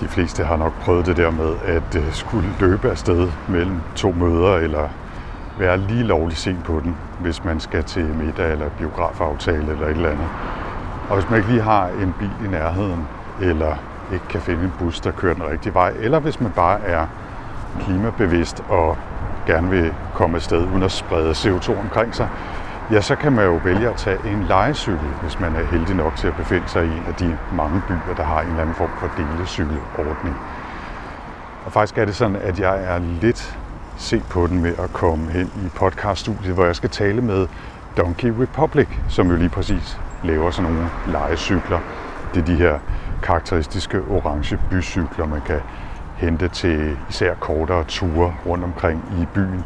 De fleste har nok prøvet det der med at øh, skulle løbe afsted mellem to møder, eller være lige lovlig sent på den, hvis man skal til middag eller biografaftale eller et eller andet. Og hvis man ikke lige har en bil i nærheden, eller ikke kan finde en bus, der kører den rigtige vej, eller hvis man bare er klimabevidst og gerne vil komme afsted uden at sprede CO2 omkring sig, ja, så kan man jo vælge at tage en lejecykel, hvis man er heldig nok til at befinde sig i en af de mange byer, der har en eller anden form for delecykelordning. Og faktisk er det sådan, at jeg er lidt set på den med at komme hen i podcaststudiet, hvor jeg skal tale med Donkey Republic, som jo lige præcis laver sådan nogle lejecykler. Det er de her karakteristiske orange bycykler, man kan hente til især kortere ture rundt omkring i byen.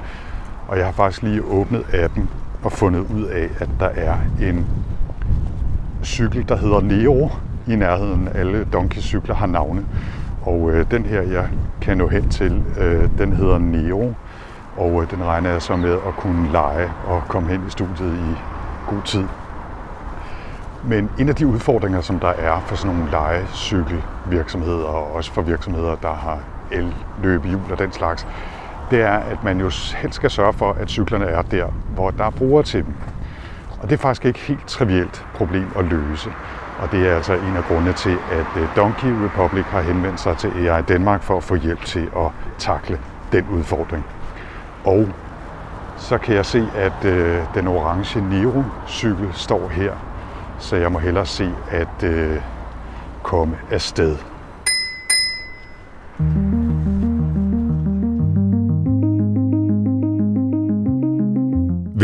Og jeg har faktisk lige åbnet appen og fundet ud af, at der er en cykel, der hedder Neo i nærheden. Alle Donkey-cykler har navne. Og øh, den her, jeg kan nå hen til, øh, den hedder Neo. Og øh, den regner jeg så med at kunne lege og komme hen i studiet i god tid. Men en af de udfordringer, som der er for sådan nogle legecykelvirksomheder, og også for virksomheder, der har el, løbehjul og den slags, det er, at man jo helst skal sørge for, at cyklerne er der, hvor der er brugere til dem. Og det er faktisk ikke helt trivielt problem at løse. Og det er altså en af grundene til, at øh, Donkey Republic har henvendt sig til AI Danmark for at få hjælp til at takle den udfordring. Og så kan jeg se, at øh, den orange Nero-cykel står her, så jeg må hellere se at øh, komme afsted.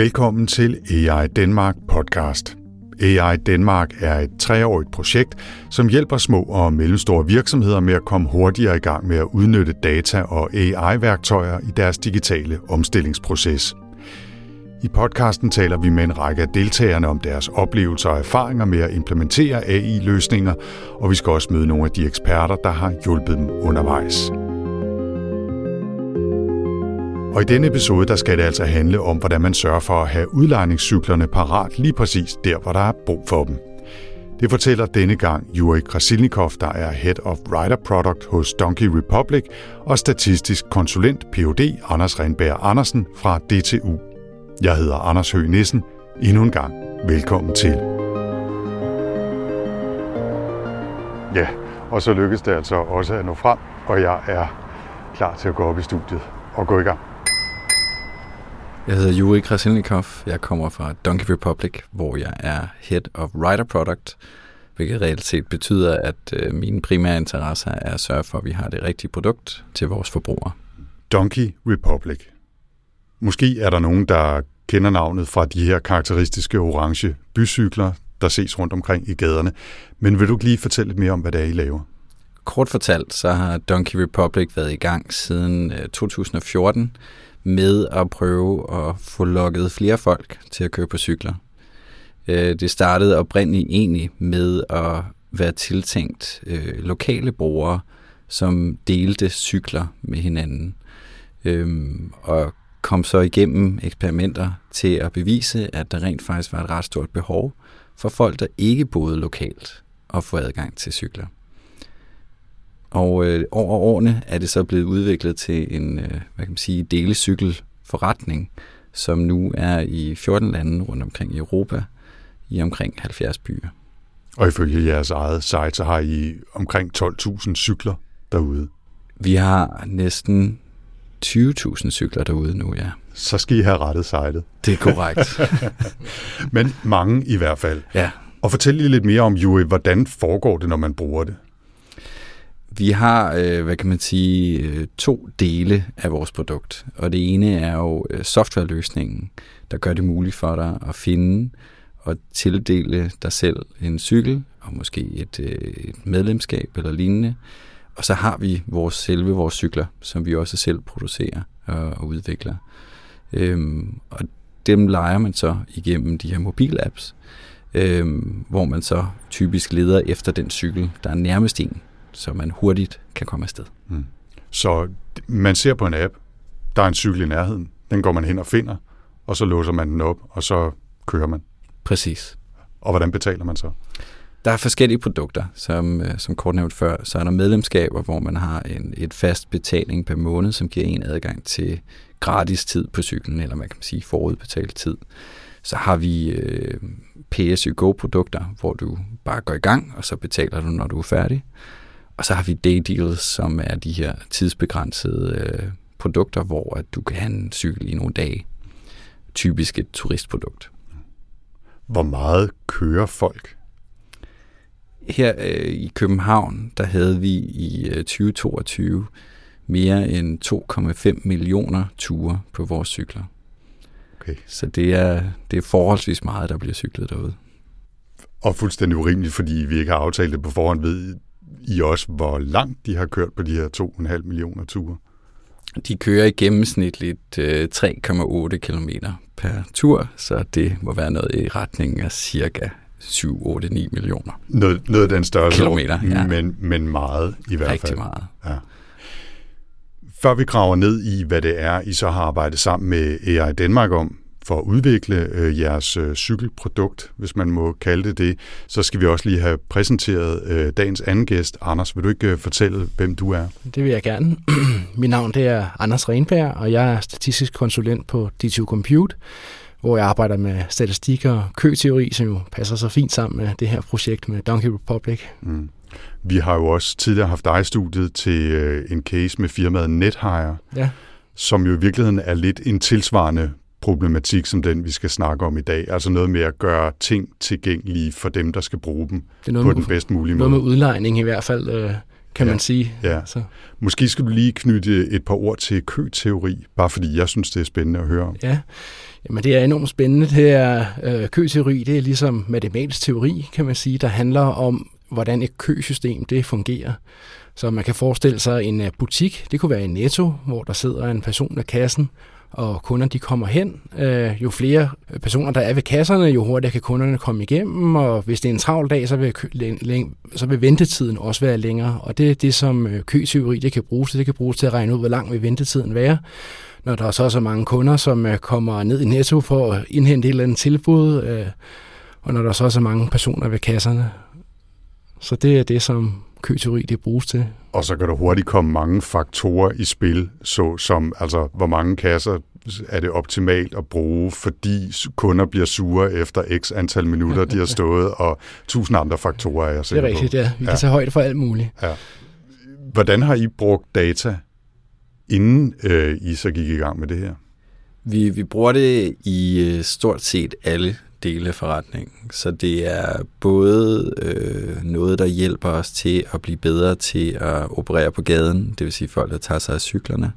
Velkommen til AI Danmark podcast. AI Danmark er et treårigt projekt, som hjælper små og mellemstore virksomheder med at komme hurtigere i gang med at udnytte data og AI-værktøjer i deres digitale omstillingsproces. I podcasten taler vi med en række af deltagerne om deres oplevelser og erfaringer med at implementere AI-løsninger, og vi skal også møde nogle af de eksperter, der har hjulpet dem undervejs. Og i denne episode, der skal det altså handle om, hvordan man sørger for at have udlejningscyklerne parat lige præcis der, hvor der er brug for dem. Det fortæller denne gang Juri Krasilnikov, der er Head of Rider Product hos Donkey Republic, og statistisk konsulent Ph.D. Anders Renberg Andersen fra DTU. Jeg hedder Anders Høgh Nissen. Endnu en gang, velkommen til. Ja, og så lykkedes det altså også at nå frem, og jeg er klar til at gå op i studiet og gå i gang. Jeg hedder Juri Krasilnikov. Jeg kommer fra Donkey Republic, hvor jeg er Head of Rider Product, hvilket reelt set betyder, at øh, mine primære interesser er at sørge for, at vi har det rigtige produkt til vores forbrugere. Donkey Republic. Måske er der nogen, der kender navnet fra de her karakteristiske orange bycykler, der ses rundt omkring i gaderne. Men vil du lige fortælle lidt mere om, hvad det er, I laver? Kort fortalt, så har Donkey Republic været i gang siden 2014 øh, med at prøve at få lukket flere folk til at køre på cykler. Øh, det startede oprindeligt egentlig med at være tiltænkt øh, lokale brugere, som delte cykler med hinanden. Øhm, og kom så igennem eksperimenter til at bevise, at der rent faktisk var et ret stort behov for folk, der ikke boede lokalt, at få adgang til cykler. Og øh, over årene er det så blevet udviklet til en øh, hvad kan man sige, delecykelforretning, som nu er i 14 lande rundt omkring i Europa, i omkring 70 byer. Og ifølge jeres eget site, så har I omkring 12.000 cykler derude. Vi har næsten 20.000 cykler derude nu, ja. Så skal I have rettet sitet. Det er korrekt. Men mange i hvert fald. Ja. Og fortæl lige lidt mere om, Juri, hvordan foregår det, når man bruger det? Vi har, øh, hvad kan man sige, øh, to dele af vores produkt. Og det ene er jo øh, softwareløsningen, der gør det muligt for dig at finde og tildele dig selv en cykel, og måske et, øh, et medlemskab eller lignende. Og så har vi vores selve vores cykler, som vi også selv producerer og, udvikler. Øhm, og dem leger man så igennem de her mobilapps, øhm, hvor man så typisk leder efter den cykel, der er nærmest en så man hurtigt kan komme afsted. Mm. Så man ser på en app, der er en cykel i nærheden, den går man hen og finder, og så låser man den op, og så kører man. Præcis. Og hvordan betaler man så? Der er forskellige produkter, som, øh, som kort nævnt før. Så er der medlemskaber, hvor man har en, et fast betaling per måned, som giver en adgang til gratis tid på cyklen, eller man kan sige forudbetalt tid. Så har vi øh, PSU-Go-produkter, hvor du bare går i gang, og så betaler du, når du er færdig. Og så har vi day deals, som er de her tidsbegrænsede øh, produkter, hvor at du kan have en cykel i nogle dage. Typisk et turistprodukt. Hvor meget kører folk? Her øh, i København, der havde vi i øh, 2022 mere end 2,5 millioner ture på vores cykler. Okay. Så det er, det er forholdsvis meget, der bliver cyklet derude. Og fuldstændig urimeligt, fordi vi ikke har aftalt det på forhånd, ved I også, hvor langt de har kørt på de her 2,5 millioner ture? De kører i gennemsnitligt øh, 3,8 km per tur, så det må være noget i retning af cirka 7, 8, 9 millioner. Noget, noget af den størrelse, Kilometer, ja. men, men meget i hvert Rigtig fald. meget. Ja. Før vi graver ned i, hvad det er, I så har arbejdet sammen med AI Danmark om, for at udvikle øh, jeres øh, cykelprodukt, hvis man må kalde det det, så skal vi også lige have præsenteret øh, dagens anden gæst. Anders, vil du ikke øh, fortælle, hvem du er? Det vil jeg gerne. Mit navn det er Anders Renberg, og jeg er statistisk konsulent på D2 Compute, hvor jeg arbejder med statistik og køteori, som jo passer så fint sammen med det her projekt med Donkey Republic. Mm. Vi har jo også tidligere haft dig i studiet til øh, en case med firmaet NetHire, Ja, som jo i virkeligheden er lidt en tilsvarende problematik som den, vi skal snakke om i dag. Altså noget med at gøre ting tilgængelige for dem, der skal bruge dem noget, på med, den bedst mulige noget måde. med udlejning i hvert fald, øh, kan Ja. man sige. Ja. Så, Måske skal du lige knytte et par ord til køteori, bare fordi jeg synes, det er spændende at høre om. ja. Jamen, det er enormt spændende. Det er øh, køteori, det er ligesom matematisk teori, kan man sige, der handler om, hvordan et køsystem det fungerer. Så man kan forestille sig en øh, butik, det kunne være en netto, hvor der sidder en person ved kassen, og kunder de kommer hen. Øh, jo flere personer der er ved kasserne, jo hurtigere kan kunderne komme igennem, og hvis det er en travl dag, så vil, så vil ventetiden også være længere. Og det er det, som øh, køteori det kan bruges til. Det kan bruges til at regne ud, hvor lang vil ventetiden være. Når der er så så mange kunder, som øh, kommer ned i Netto for at indhente et eller andet tilbud, øh, og når der er så så mange personer ved kasserne. Så det er det, som køteori det bruges til. Og så kan der hurtigt komme mange faktorer i spil, så som altså, hvor mange kasser er det optimalt at bruge, fordi kunder bliver sure efter x antal minutter, de har stået, og tusind andre faktorer er jeg Det er sikker rigtigt, på. ja. Vi kan Ja. tage højde for alt muligt. Hvordan har I brugt data, inden øh, I så gik i gang med det her? Vi, vi bruger det i øh, stort set alle dele forretningen. Så det er både øh, noget, der hjælper os til at blive bedre til at operere på gaden, det vil sige folk, der tager sig af cyklerne.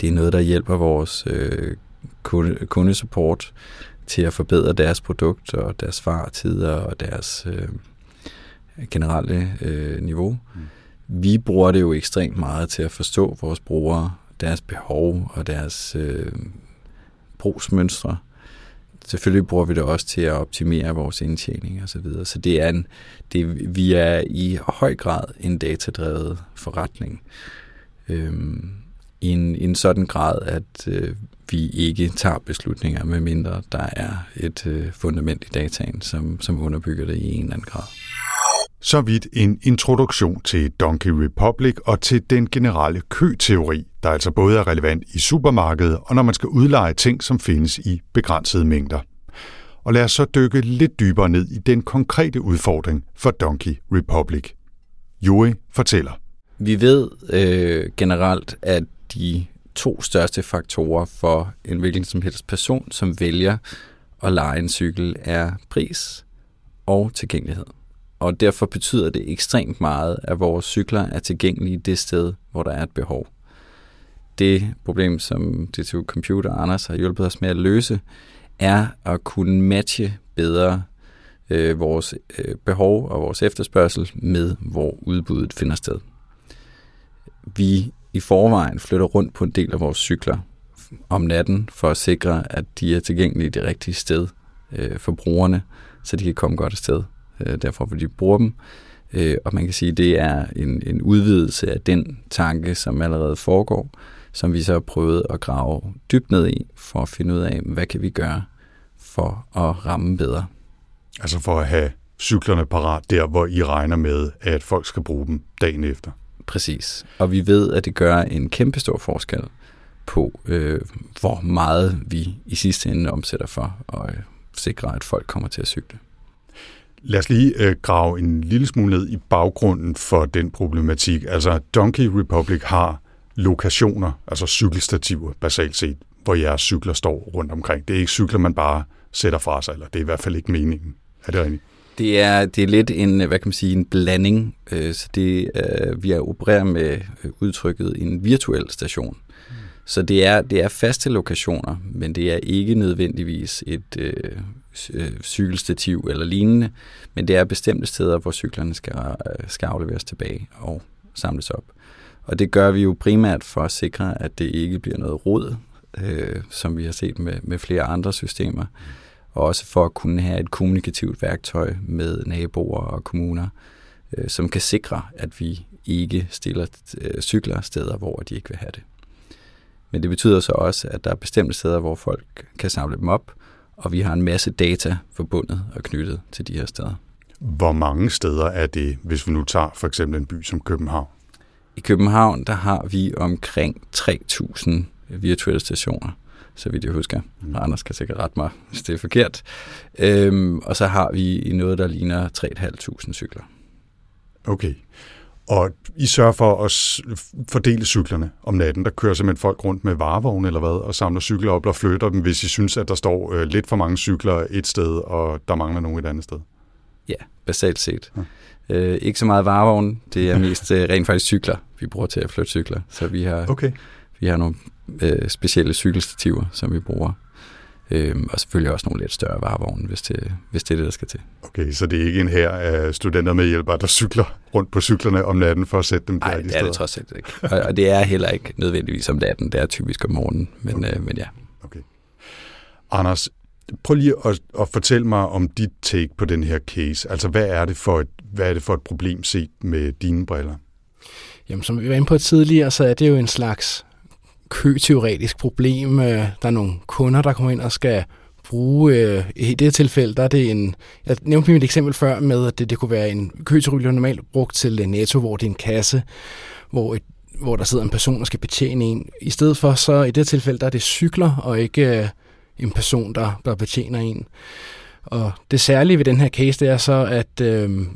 Det er noget, der hjælper vores øh, kunde, kundesupport til at forbedre deres produkt og deres fartider og deres øh, generelle øh, niveau. Mm. Vi bruger det jo ekstremt meget til at forstå vores brugere, deres behov og deres øh, brugsmønstre. Selvfølgelig bruger vi det også til at optimere vores indtjening og så videre. Så det er en, det, vi er i høj grad en datadrevet forretning. Øhm, i, en, I en sådan grad, at øh, vi ikke tager beslutninger, medmindre der er et øh, fundament i dataen, som, som underbygger det i en eller anden grad. Så vidt en introduktion til Donkey Republic og til den generelle køteori, der altså både er relevant i supermarkedet og når man skal udleje ting, som findes i begrænsede mængder. Og lad os så dykke lidt dybere ned i den konkrete udfordring for Donkey Republic. Joey fortæller. Vi ved øh, generelt, at de to største faktorer for en hvilken som helst person, som vælger at lege en cykel, er pris og tilgængelighed. Og derfor betyder det ekstremt meget, at vores cykler er tilgængelige det sted, hvor der er et behov. Det problem, som DTU Computer og Anders har hjulpet os med at løse, er at kunne matche bedre øh, vores øh, behov og vores efterspørgsel med, hvor udbuddet finder sted. Vi i forvejen flytter rundt på en del af vores cykler om natten for at sikre, at de er tilgængelige det rigtige sted øh, for brugerne, så de kan komme godt afsted. Øh, derfor vil de bruge dem. Øh, og man kan sige, at det er en, en udvidelse af den tanke, som allerede foregår, som vi så har prøvet at grave dybt ned i, for at finde ud af, hvad kan vi gøre for at ramme bedre. Altså for at have cyklerne parat der, hvor I regner med, at folk skal bruge dem dagen efter. Præcis. Og vi ved, at det gør en kæmpe stor forskel på, øh, hvor meget vi i sidste ende omsætter for at øh, sikre, at folk kommer til at cykle. Lad os lige øh, grave en lille smule ned i baggrunden for den problematik. Altså, Donkey Republic har lokationer, altså cykelstativer basalt set, hvor jeres cykler står rundt omkring. Det er ikke cykler, man bare sætter fra sig, eller det er i hvert fald ikke meningen. Er det rigtigt? Det er, det er lidt en, hvad kan man sige, en blanding. Øh, så det, øh, vi er opererer med udtrykket en virtuel station. Mm. Så det er, det er faste lokationer, men det er ikke nødvendigvis et øh, Øh, cykelstativ eller lignende, men det er bestemte steder, hvor cyklerne skal, øh, skal afleveres tilbage og samles op. Og det gør vi jo primært for at sikre, at det ikke bliver noget rod, øh, som vi har set med, med flere andre systemer. Og også for at kunne have et kommunikativt værktøj med naboer og kommuner, øh, som kan sikre, at vi ikke stiller øh, cykler steder, hvor de ikke vil have det. Men det betyder så også, at der er bestemte steder, hvor folk kan samle dem op, og vi har en masse data forbundet og knyttet til de her steder. Hvor mange steder er det, hvis vi nu tager for eksempel en by som København? I København, der har vi omkring 3.000 virtuelle stationer, så vidt jeg husker. Mm. Anders kan sikkert rette mig, hvis det er forkert. Øhm, og så har vi noget, der ligner 3.500 cykler. Okay. Og I sørger for at fordele cyklerne om natten. Der kører simpelthen folk rundt med varevogne eller hvad, og samler cykler op og flytter dem, hvis I synes, at der står øh, lidt for mange cykler et sted, og der mangler nogen et andet sted. Ja, basalt set. Ja. Øh, ikke så meget varevogn, det er mest øh, rent faktisk cykler, vi bruger til at flytte cykler. Så vi har, okay. vi har nogle øh, specielle cykelstativer, som vi bruger. Øhm, og selvfølgelig også nogle lidt større varevogne, hvis det, hvis det er det, der skal til. Okay, så det er ikke en her af studenter med hjælpere, der cykler rundt på cyklerne om natten for at sætte dem der Nej, det er det trods alt ikke. Og, og det er heller ikke nødvendigvis om natten, det er typisk om morgenen, men, okay. øh, men ja. Okay. Anders, prøv lige at, at fortælle mig om dit take på den her case. Altså, hvad er det for et, hvad er det for et problem set med dine briller? Jamen, som vi var inde på tidligere, så er det jo en slags køteoretisk problem. Øh, der er nogle kunder, der kommer ind og skal bruge, øh, i det tilfælde, der er det en, jeg nævnte mit eksempel før med, at det, det kunne være en køteryl, normalt brugt til Netto, hvor det er en kasse, hvor, et, hvor der sidder en person, der skal betjene en. I stedet for, så i det tilfælde, der er det cykler, og ikke øh, en person, der, der betjener en. Og det særlige ved den her case, det er så, at øh,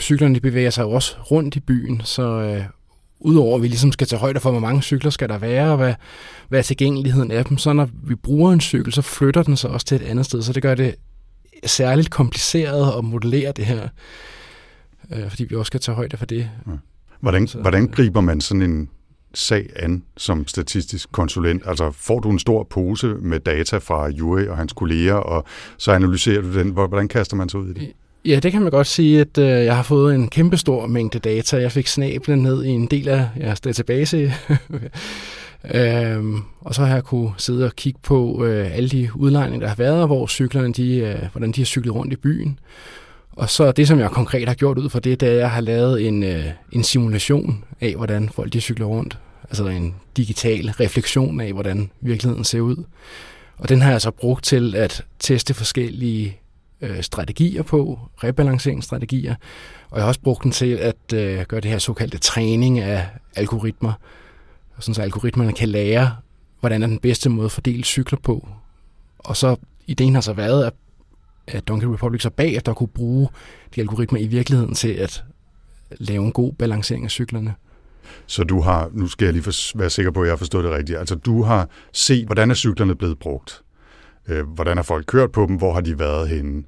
cyklerne bevæger sig også rundt i byen, så øh, udover at vi ligesom skal tage højde for, hvor mange cykler skal der være, og hvad, hvad er tilgængeligheden af dem, så når vi bruger en cykel, så flytter den sig også til et andet sted, så det gør det særligt kompliceret at modellere det her, øh, fordi vi også skal tage højde for det. Ja. Hvordan, så, hvordan griber man sådan en sag an som statistisk konsulent? Altså får du en stor pose med data fra Juri og hans kolleger, og så analyserer du den. Hvordan kaster man sig ud i det? Ja, det kan man godt sige, at øh, jeg har fået en kæmpestor mængde data. Jeg fik snablen ned i en del af jeres database. øhm, og så har jeg kunne sidde og kigge på øh, alle de udlejninger, der har været, hvor cyklerne, de, øh, hvordan de har cyklet rundt i byen. Og så det, som jeg konkret har gjort ud for det, det er, at jeg har lavet en, øh, en simulation af, hvordan folk de cykler rundt. Altså en digital refleksion af, hvordan virkeligheden ser ud. Og den har jeg så brugt til at teste forskellige øh, strategier på, rebalanceringsstrategier, og jeg har også brugt den til at øh, gøre det her såkaldte træning af algoritmer, sådan så algoritmerne kan lære, hvordan er den bedste måde at fordele cykler på. Og så ideen har så været, at, at Donkey Republic så bagefter kunne bruge de algoritmer i virkeligheden til at lave en god balancering af cyklerne. Så du har, nu skal jeg lige være sikker på, at jeg har forstået det rigtigt, altså du har set, hvordan er cyklerne blevet brugt? Øh, hvordan har folk kørt på dem? Hvor har de været henne?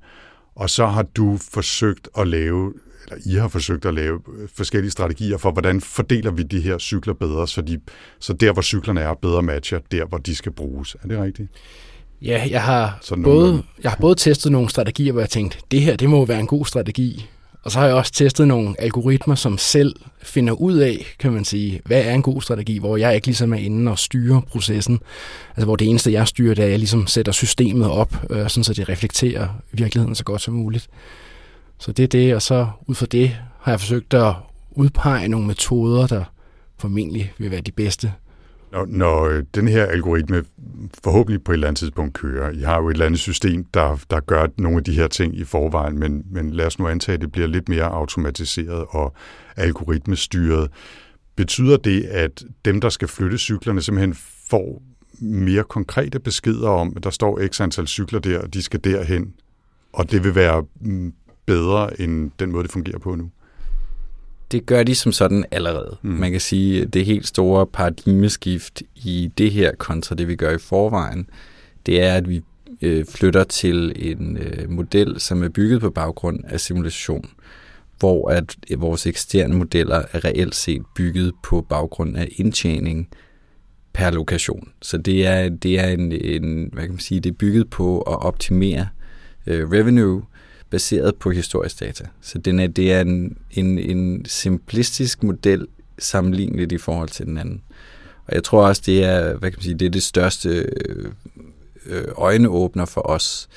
Og så har du forsøgt at lave, eller I har forsøgt at lave øh, forskellige strategier for, hvordan fordeler vi de her cykler bedre, så, de, så der, hvor cyklerne er, bedre matcher der, hvor de skal bruges. Er det rigtigt? Ja, jeg har, både, jeg har både testet nogle strategier, hvor jeg tænkte, det her det må være en god strategi. Og så har jeg også testet nogle algoritmer, som selv finder ud af, kan man sige, hvad er en god strategi, hvor jeg ikke ligesom er inde og styrer processen. Altså hvor det eneste, jeg styrer, det er, at jeg ligesom sætter systemet op, øh, sådan så det reflekterer virkeligheden så godt som muligt. Så det er det, og så ud fra det har jeg forsøgt at udpege nogle metoder, der formentlig vil være de bedste. Når, når øh, den her algoritme forhåbentlig på et eller andet tidspunkt kører, I har jo et eller andet system, der, der gør nogle af de her ting i forvejen, men, men lad os nu antage, at det bliver lidt mere automatiseret og algoritmestyret. Betyder det, at dem, der skal flytte cyklerne, simpelthen får mere konkrete beskeder om, at der står x antal cykler der, og de skal derhen, og det vil være mm, bedre end den måde, det fungerer på nu? Det gør de som sådan allerede. Mm. Man kan sige, at det helt store paradigmeskift i det her kontra det, vi gør i forvejen, det er, at vi øh, flytter til en øh, model, som er bygget på baggrund af simulation, hvor at vores eksisterende modeller er reelt set bygget på baggrund af indtjening per lokation. Så det er, det er en, en, hvad kan man sige, det er bygget på at optimere øh, revenue baseret på historisk data. Så den er, det er en, en, en simplistisk model sammenligneligt i forhold til den anden. Og jeg tror også, det er, hvad kan man sige, det er det største øh, øjneåbner for os.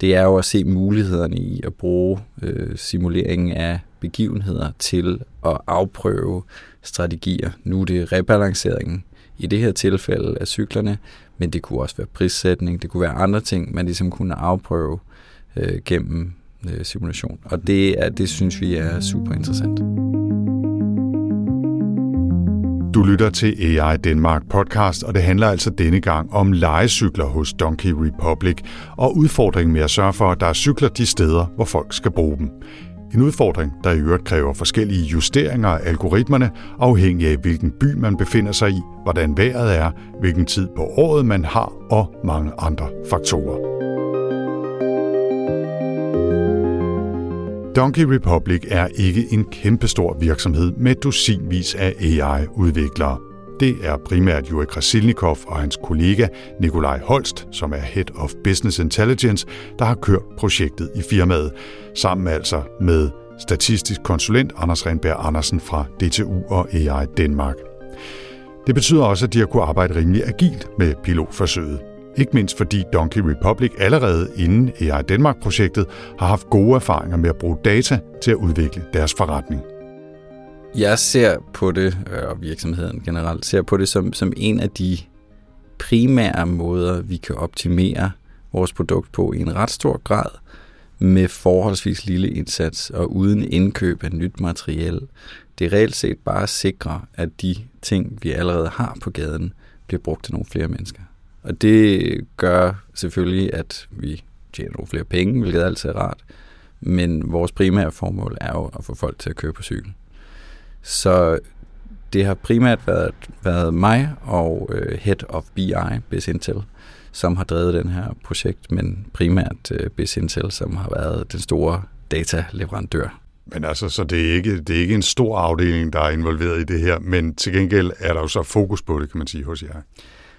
Det er jo at se mulighederne i at bruge øh, simuleringen af begivenheder til at afprøve strategier. Nu er det rebalanceringen i det her tilfælde af cyklerne, men det kunne også være prissætning, det kunne være andre ting, man ligesom kunne afprøve øh, gennem øh, simulation. Og det, er, det synes vi er super interessant. Du lytter til AI Denmark podcast, og det handler altså denne gang om legecykler hos Donkey Republic og udfordringen med at sørge for, at der er cykler de steder, hvor folk skal bruge dem. En udfordring, der i øvrigt kræver forskellige justeringer af algoritmerne, afhængig af hvilken by man befinder sig i, hvordan vejret er, hvilken tid på året man har og mange andre faktorer. Donkey Republic er ikke en kæmpestor virksomhed med dusinvis af AI-udviklere. Det er primært Juri Krasilnikov og hans kollega Nikolaj Holst, som er Head of Business Intelligence, der har kørt projektet i firmaet, sammen altså med statistisk konsulent Anders Renberg Andersen fra DTU og AI Danmark. Det betyder også, at de har kunnet arbejde rimelig agilt med pilotforsøget. Ikke mindst fordi Donkey Republic allerede inden AI Danmark-projektet har haft gode erfaringer med at bruge data til at udvikle deres forretning. Jeg ser på det, øh, og virksomheden generelt ser på det som, som en af de primære måder, vi kan optimere vores produkt på i en ret stor grad, med forholdsvis lille indsats og uden indkøb af nyt materiel. Det er reelt set bare at sikre, at de ting, vi allerede har på gaden, bliver brugt til nogle flere mennesker. Og det gør selvfølgelig, at vi tjener nogle flere penge, hvilket altid er rart. Men vores primære formål er jo at få folk til at køre på cykel. Så det har primært været, været mig og øh, Head of BI, Biz Intel, som har drevet den her projekt, men primært øh, Biz Intel, som har været den store dataleverandør. Men altså, så det er, ikke, det er ikke en stor afdeling, der er involveret i det her, men til gengæld er der jo så fokus på det, kan man sige, hos jer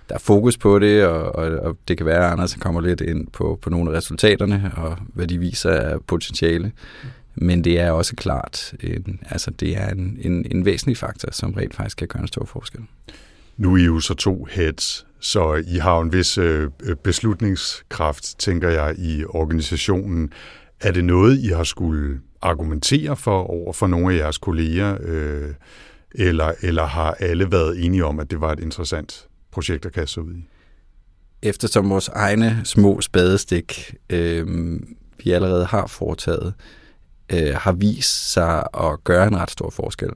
der er fokus på det, og, og, og det kan være, at Anders kommer lidt ind på, på nogle af resultaterne, og hvad de viser af potentiale. Men det er også klart, en, altså det er en, en, en væsentlig faktor, som rent faktisk kan gøre en stor forskel. Nu er I jo så to heads, så I har en vis øh, øh, beslutningskraft, tænker jeg, i organisationen. Er det noget, I har skulle argumentere for over for nogle af jeres kolleger, øh, eller, eller har alle været enige om, at det var et interessant projekter kaste sig ud i? Eftersom vores egne små spadestik, øh, vi allerede har foretaget, øh, har vist sig at gøre en ret stor forskel,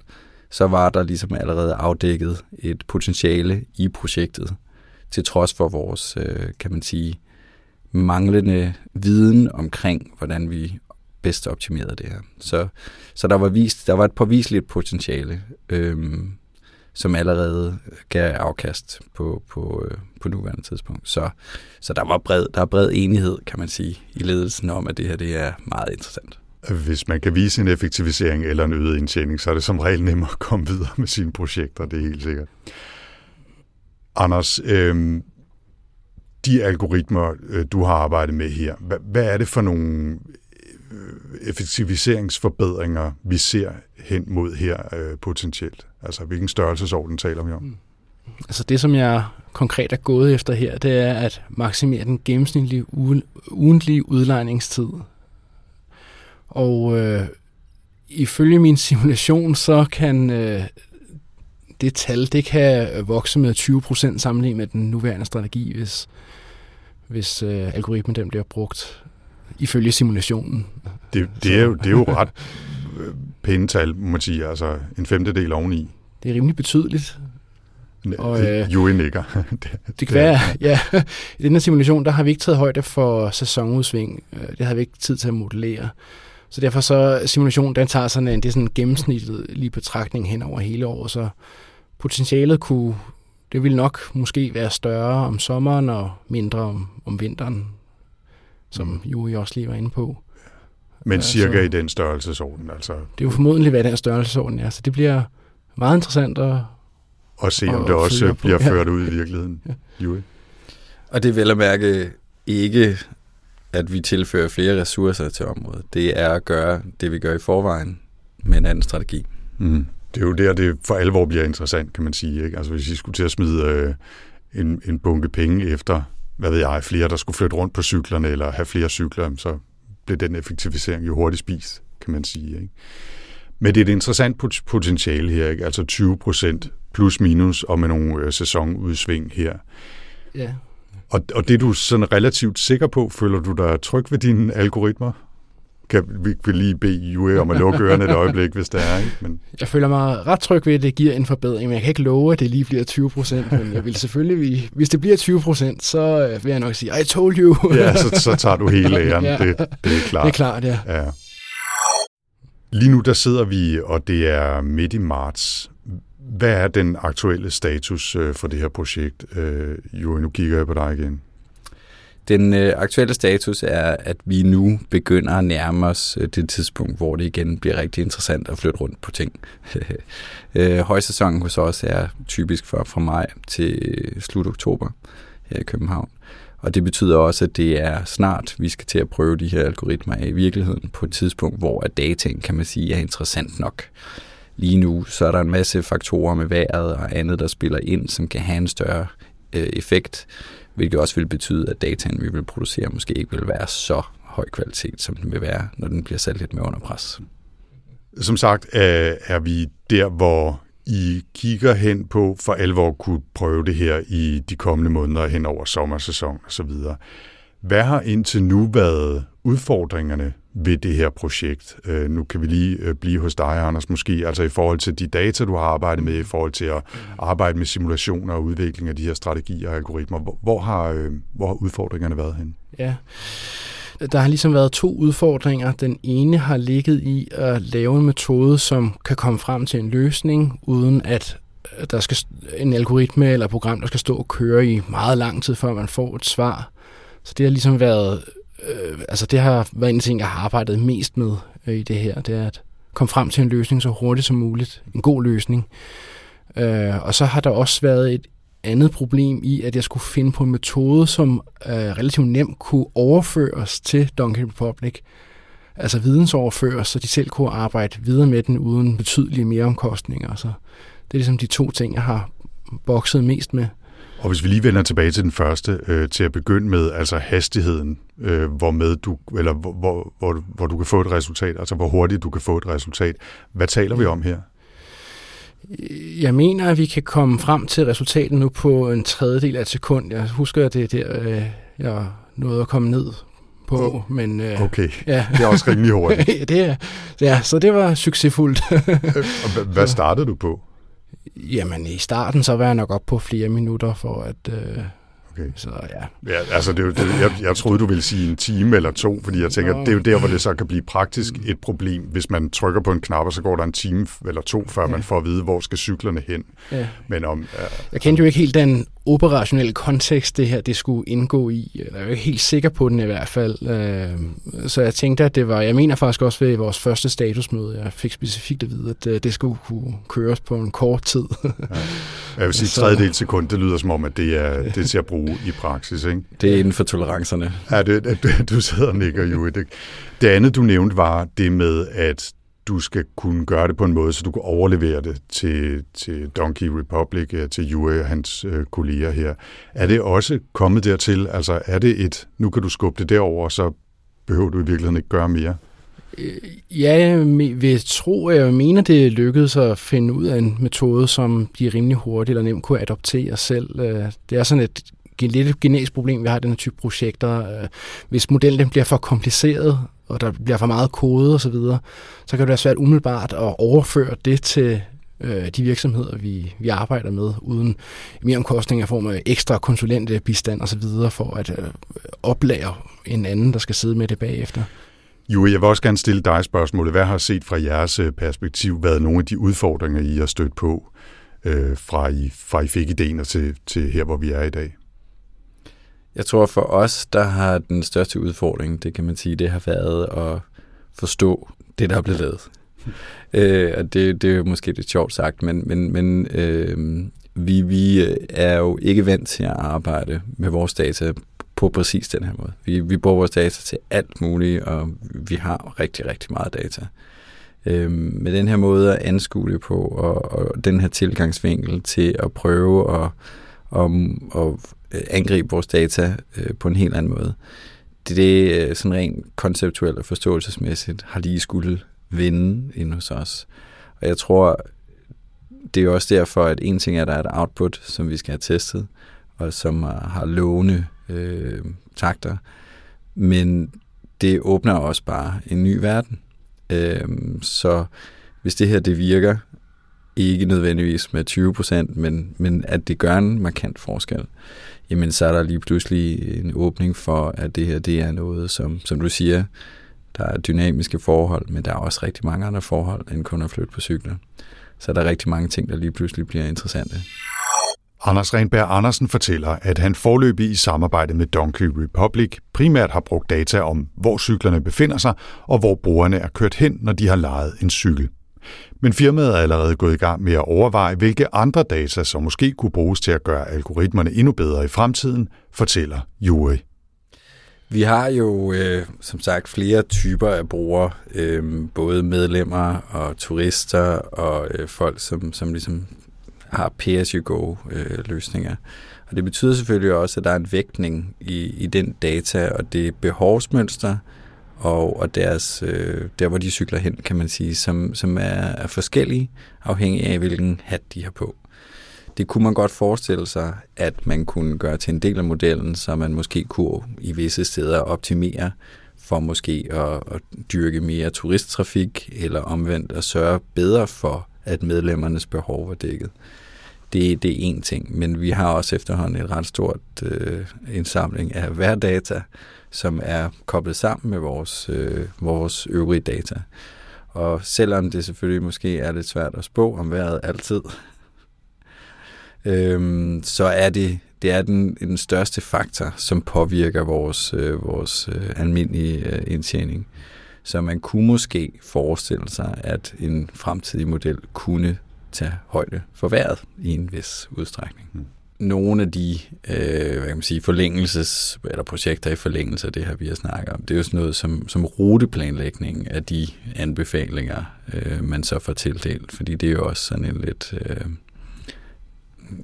så var der ligesom allerede afdækket et potentiale i projektet, til trods for vores, øh, kan man sige, manglende viden omkring, hvordan vi bedst optimerede det her. Så, så der var vist, der var et påviseligt potentiale. Øhm, som allerede gav afkast på, på, øh, på nuværende tidspunkt. Så, så der var bred, der er bred enighed, kan man sige, i ledelsen om, at det her det er meget interessant. Hvis man kan vise en effektivisering eller en øget indtjening, så er det som regel nemmere at komme videre med sine projekter, det er helt sikkert. Anders, øh, de algoritmer, øh, du har arbejdet med her, hvad, hvad er det for nogle øh, effektiviseringsforbedringer, vi ser hen mod her øh, potentielt? Altså, hvilken størrelsesorden taler vi om? Mm. Altså det, som jeg konkret er gået efter her, det er at maksimere den gennemsnitlige ugentlige udlejningstid. Og øh, ifølge min simulation, så kan øh, det tal, det kan vokse med 20 procent sammenlignet med den nuværende strategi, hvis, hvis øh, algoritmen den bliver brugt ifølge simulationen. Det, det, er, jo, det er jo ret øh, pæne tal, må man sige. Altså en femtedel oveni. Det er rimelig betydeligt. Og, øh, jo nikker. det, det kan være, ja. I den her simulation, der har vi ikke taget højde for sæsonudsving. Øh, det har vi ikke tid til at modellere. Så derfor så simulationen, den tager sådan en, det er sådan en gennemsnitlig lige betragtning hen over hele året, så potentialet kunne, det vil nok måske være større om sommeren og mindre om, om vinteren, som mm. Juri også lige var inde på. Men cirka så, i den størrelsesorden, altså? Det er jo formodentlig, hvad den størrelsesorden er, så det bliver meget interessant at og se, om det også bliver ført ud i virkeligheden. Ja. Og det er vel at mærke ikke, at vi tilfører flere ressourcer til området. Det er at gøre det, vi gør i forvejen, med en anden strategi. Mm. Det er jo der, det for alvor bliver interessant, kan man sige. Ikke? Altså hvis I skulle til at smide øh, en, en bunke penge efter, hvad ved jeg, flere, der skulle flytte rundt på cyklerne, eller have flere cykler, så blev den effektivisering jo hurtigt spist, kan man sige. Ikke? Men det er et interessant potentiale her, ikke? altså 20 procent plus minus, og med nogle øh, sæsonudsving her. Ja. Og, og det er du sådan relativt sikker på, føler du dig tryg ved dine algoritmer? Kan vi vil lige bede Jue om at lukke ørerne et øjeblik, hvis det er. Ikke? Men... Jeg føler mig ret tryg ved, at det giver en forbedring, men jeg kan ikke love, at det lige bliver 20 procent. Men jeg vil selvfølgelig, hvis det bliver 20 procent, så øh, vil jeg nok sige, I told you. ja, så, så tager du hele æren. ja. det, det er klart. Det er klart, ja. ja. Lige nu der sidder vi, og det er midt i marts. Hvad er den aktuelle status øh, for det her projekt? Øh, jo, nu kigger jeg på dig igen. Den øh, aktuelle status er, at vi nu begynder at nærme os øh, det tidspunkt, hvor det igen bliver rigtig interessant at flytte rundt på ting. øh, højsæsonen hos os er typisk fra, fra maj til slut oktober her i København. Og det betyder også, at det er snart, vi skal til at prøve de her algoritmer af i virkeligheden på et tidspunkt, hvor dataen, kan man sige, er interessant nok. Lige nu så er der en masse faktorer med vejret og andet, der spiller ind, som kan have en større øh, effekt, hvilket også vil betyde, at dataen, vi vil producere, måske ikke vil være så høj kvalitet, som den vil være, når den bliver sat lidt mere under pres. Som sagt øh, er vi der, hvor i kigger hen på for alvor kunne prøve det her i de kommende måneder hen over sommersæson osv. Hvad har indtil nu været udfordringerne ved det her projekt. Øh, nu kan vi lige øh, blive hos dig, Anders, måske, altså i forhold til de data, du har arbejdet med, i forhold til at arbejde med simulationer og udvikling af de her strategier og algoritmer. Hvor, hvor, har, øh, hvor har udfordringerne været hen? Ja, der har ligesom været to udfordringer. Den ene har ligget i at lave en metode, som kan komme frem til en løsning, uden at øh, der skal en algoritme eller program, der skal stå og køre i meget lang tid, før man får et svar. Så det har ligesom været øh, altså det har været en ting, jeg har arbejdet mest med øh, i det her, det er at komme frem til en løsning så hurtigt som muligt, en god løsning. Øh, og så har der også været et andet problem i, at jeg skulle finde på en metode, som øh, relativt nemt kunne overføres til Donkey Republic. Altså vidensoverføres, så de selv kunne arbejde videre med den uden betydelige mereomkostninger. Så det er ligesom de to ting, jeg har bokset mest med. Og hvis vi lige vender tilbage til den første, øh, til at begynde med, altså hastigheden, øh, hvor med du, eller hvor, hvor, hvor, hvor du kan få et resultat, altså hvor hurtigt du kan få et resultat. Hvad taler vi om her? Jeg mener, at vi kan komme frem til resultatet nu på en tredjedel af et sekund. Jeg husker, at det er der, øh, jeg nåede at komme ned på. Oh, men, øh, okay, ja. det er også rimelig hurtigt. det er, ja, så det var succesfuldt. hvad startede du på? Jamen, i starten så var jeg nok op på flere minutter for at... Øh, Okay. Så ja. ja altså, det er jo, det, jeg, jeg troede, du ville sige en time eller to, fordi jeg tænker, Nå. det er jo der, hvor det så kan blive praktisk et problem, hvis man trykker på en knap, og så går der en time eller to, før ja. man får at vide, hvor skal cyklerne hen. Ja. Men om, ja, jeg kendte jo ikke helt den operationelle kontekst, det her det skulle indgå i. Jeg er jo ikke helt sikker på den i hvert fald. Øh, så jeg tænkte, at det var, jeg mener faktisk også ved vores første statusmøde, jeg fik specifikt at vide, at øh, det skulle kunne køres på en kort tid. ja. Jeg vil sige, tredjedel sekund, det lyder som om, at det er, det er til at bruge i praksis. Ikke? Det er inden for tolerancerne. Ja, det, du sidder og nikker jo. Det, det andet, du nævnte, var det med, at du skal kunne gøre det på en måde, så du kan overlevere det til, til Donkey Republic, øh, til Jue og hans øh, kolleger her. Er det også kommet dertil? Altså er det et, nu kan du skubbe det derover, så behøver du i virkeligheden ikke gøre mere? Øh, ja, jeg vil tro, jeg mener, det lykkedes at finde ud af en metode, som de rimelig hurtigt eller nemt kunne adoptere selv. Øh, det er sådan et lidt genetisk problem, vi har i den her type projekter. Hvis modellen bliver for kompliceret, og der bliver for meget kode osv., så, videre, så kan det være svært umiddelbart at overføre det til øh, de virksomheder, vi, vi arbejder med, uden mere omkostninger i form af ekstra konsulentbistand osv., for at øh, oplære en anden, der skal sidde med det bagefter. Jo, jeg vil også gerne stille dig spørgsmålet. Hvad har set fra jeres øh, perspektiv været nogle af de udfordringer, I har stødt på, øh, fra, I, fra I fik idéen til, til her, hvor vi er i dag? Jeg tror for os, der har den største udfordring, det kan man sige, det har været at forstå det, der er blevet lavet. øh, og det, det er jo måske lidt sjovt sagt, men, men, men øh, vi, vi er jo ikke vant til at arbejde med vores data på præcis den her måde. Vi, vi bruger vores data til alt muligt, og vi har rigtig, rigtig meget data. Øh, med den her måde at anskue det på, og, og den her tilgangsvinkel til at prøve at, om, Øh, at angribe vores data øh, på en helt anden måde. Det, det øh, sådan rent konceptuelt og forståelsesmæssigt har lige skulle vinde ind hos os. Og jeg tror, det er også derfor, at en ting er, at der er et output, som vi skal have testet, og som har lovende øh, takter, men det åbner også bare en ny verden. Øh, så hvis det her det virker, ikke nødvendigvis med 20 procent, men, men at det gør en markant forskel, jamen så er der lige pludselig en åbning for, at det her det er noget, som, som du siger, der er dynamiske forhold, men der er også rigtig mange andre forhold, end kun at flytte på cykler. Så der er rigtig mange ting, der lige pludselig bliver interessante. Anders Renberg Andersen fortæller, at han forløbig i samarbejde med Donkey Republic primært har brugt data om, hvor cyklerne befinder sig og hvor brugerne er kørt hen, når de har lejet en cykel. Men firmaet er allerede gået i gang med at overveje, hvilke andre data, som måske kunne bruges til at gøre algoritmerne endnu bedre i fremtiden, fortæller Juri. Vi har jo øh, som sagt flere typer af brugere, øh, både medlemmer og turister og øh, folk, som, som ligesom har pay-as-you-go-løsninger. Øh, og det betyder selvfølgelig også, at der er en vægtning i, i den data og det behovsmønster, og, og deres, øh, der, hvor de cykler hen, kan man sige, som, som er, er forskellige, afhængig af, hvilken hat de har på. Det kunne man godt forestille sig, at man kunne gøre til en del af modellen, så man måske kunne i visse steder optimere for måske at, at dyrke mere turisttrafik, eller omvendt at sørge bedre for, at medlemmernes behov var dækket. Det, det er en ting, men vi har også efterhånden et ret stort øh, indsamling af hverdata, som er koblet sammen med vores, øh, vores øvrige data. Og selvom det selvfølgelig måske er lidt svært at spå om vejret altid, øhm, så er det, det er den, den største faktor, som påvirker vores, øh, vores øh, almindelige øh, indtjening. Så man kunne måske forestille sig, at en fremtidig model kunne tage højde for vejret i en vis udstrækning. Mm nogle af de øh, hvad kan man sige, forlængelses, eller projekter i forlængelse af det her, vi har snakket om, det er jo sådan noget som, som ruteplanlægning af de anbefalinger, øh, man så får tildelt, fordi det er jo også sådan en lidt øh,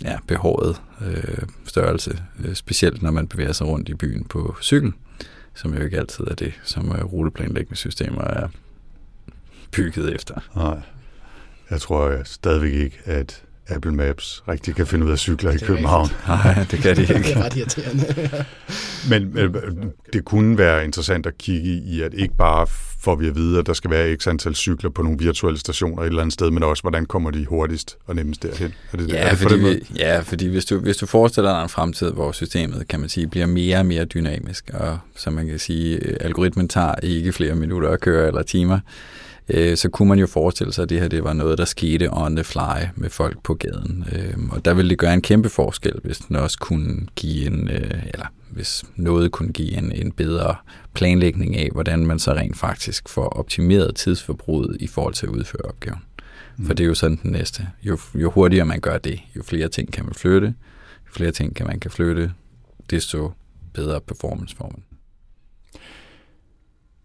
ja, behåret øh, størrelse, øh, specielt når man bevæger sig rundt i byen på cykel, som jo ikke altid er det, som øh, ruteplanlægningssystemer er bygget efter. Nej, jeg tror øh, stadigvæk ikke, at Apple Maps rigtig kan finde ud af cykler i København. Nej, det kan de ikke. det er ret irriterende. Men det kunne være interessant at kigge i, at ikke bare får vi at vide, at der skal være x antal cykler på nogle virtuelle stationer et eller andet sted, men også, hvordan kommer de hurtigst og nemmest derhen? Er det, ja, er det fordi, vi, ja, fordi hvis du, hvis du forestiller dig en fremtid, hvor systemet, kan man sige, bliver mere og mere dynamisk, og som man kan sige, algoritmen tager ikke flere minutter at køre eller timer, øh, så kunne man jo forestille sig, at det her det var noget, der skete on the fly med folk på gaden. Øh, og der ville det gøre en kæmpe forskel, hvis den også kunne give en, øh, eller hvis noget kunne give en, en bedre planlægning af, hvordan man så rent faktisk får optimeret tidsforbruget i forhold til at udføre opgaven. Mm. For det er jo sådan den næste. Jo, jo hurtigere man gør det, jo flere ting kan man flytte, jo flere ting kan man kan flytte, desto bedre performance får man.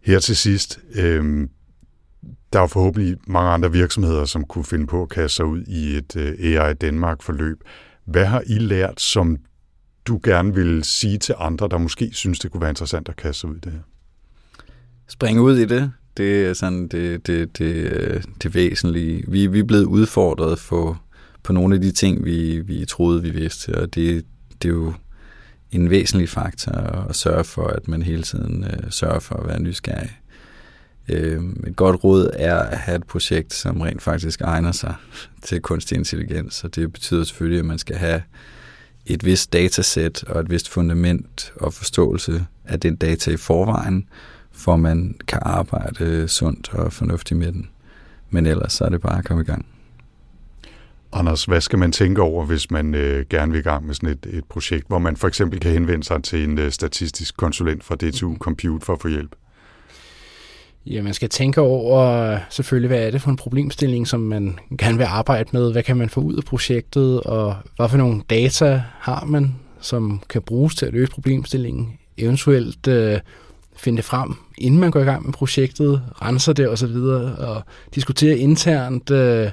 Her til sidst, øh, der er forhåbentlig mange andre virksomheder, som kunne finde på at kaste sig ud i et øh, AI Danmark-forløb. Hvad har I lært, som du gerne vil sige til andre, der måske synes, det kunne være interessant at kaste sig ud i det her? Springe ud i det, Det er sådan det, det, det, øh, det væsentlige. Vi, vi er blevet udfordret for, på nogle af de ting, vi, vi troede, vi vidste, og det, det er jo en væsentlig faktor at sørge for, at man hele tiden øh, sørger for at være nysgerrig. Øh, et godt råd er at have et projekt, som rent faktisk egner sig til kunstig intelligens, og det betyder selvfølgelig, at man skal have et vist datasæt og et vist fundament og forståelse af den data i forvejen, for man kan arbejde sundt og fornuftigt med den. Men ellers så er det bare at komme i gang. Anders, hvad skal man tænke over, hvis man øh, gerne vil i gang med sådan et, et projekt, hvor man for eksempel kan henvende sig til en øh, statistisk konsulent fra DTU Compute for at få hjælp? Ja, man skal tænke over selvfølgelig, hvad er det for en problemstilling, som man gerne vil arbejde med, hvad kan man få ud af projektet, og hvad for nogle data har man, som kan bruges til at løse problemstillingen, eventuelt øh, finde det frem, inden man går i gang med projektet, renser det osv., og diskutere internt, øh,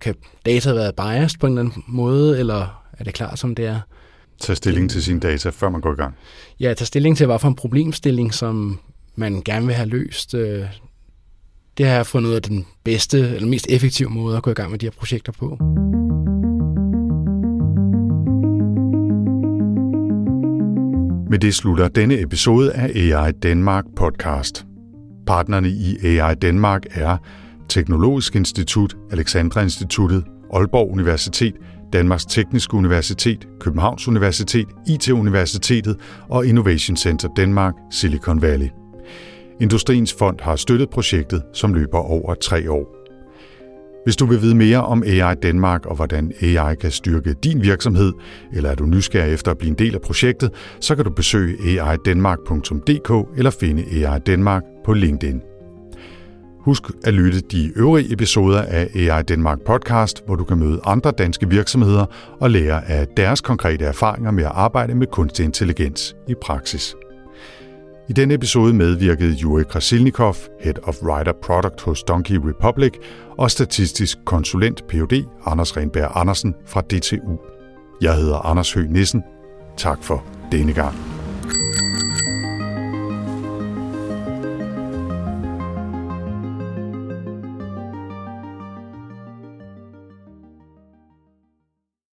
kan data være biased på en eller anden måde, eller er det klart, som det er? Tage stilling til sine data, før man går i gang? Ja, tage stilling til, hvad for en problemstilling, som man gerne vil have løst. Øh, det har jeg fundet ud af den bedste, eller mest effektive måde at gå i gang med de her projekter på. Med det slutter denne episode af AI Danmark podcast. Partnerne i AI Danmark er Teknologisk Institut, Alexandra Instituttet, Aalborg Universitet, Danmarks Tekniske Universitet, Københavns Universitet, IT-universitetet og Innovation Center Danmark, Silicon Valley. Industriens Fond har støttet projektet, som løber over tre år. Hvis du vil vide mere om AI Danmark og hvordan AI kan styrke din virksomhed, eller er du nysgerrig efter at blive en del af projektet, så kan du besøge aidanmark.dk eller finde AI Danmark på LinkedIn. Husk at lytte de øvrige episoder af AI Danmark podcast, hvor du kan møde andre danske virksomheder og lære af deres konkrete erfaringer med at arbejde med kunstig intelligens i praksis. I denne episode medvirkede Juri Krasilnikov, Head of Writer Product hos Donkey Republic, og statistisk konsulent Ph.D. Anders Renberg Andersen fra DTU. Jeg hedder Anders Høgh Nissen. Tak for denne gang.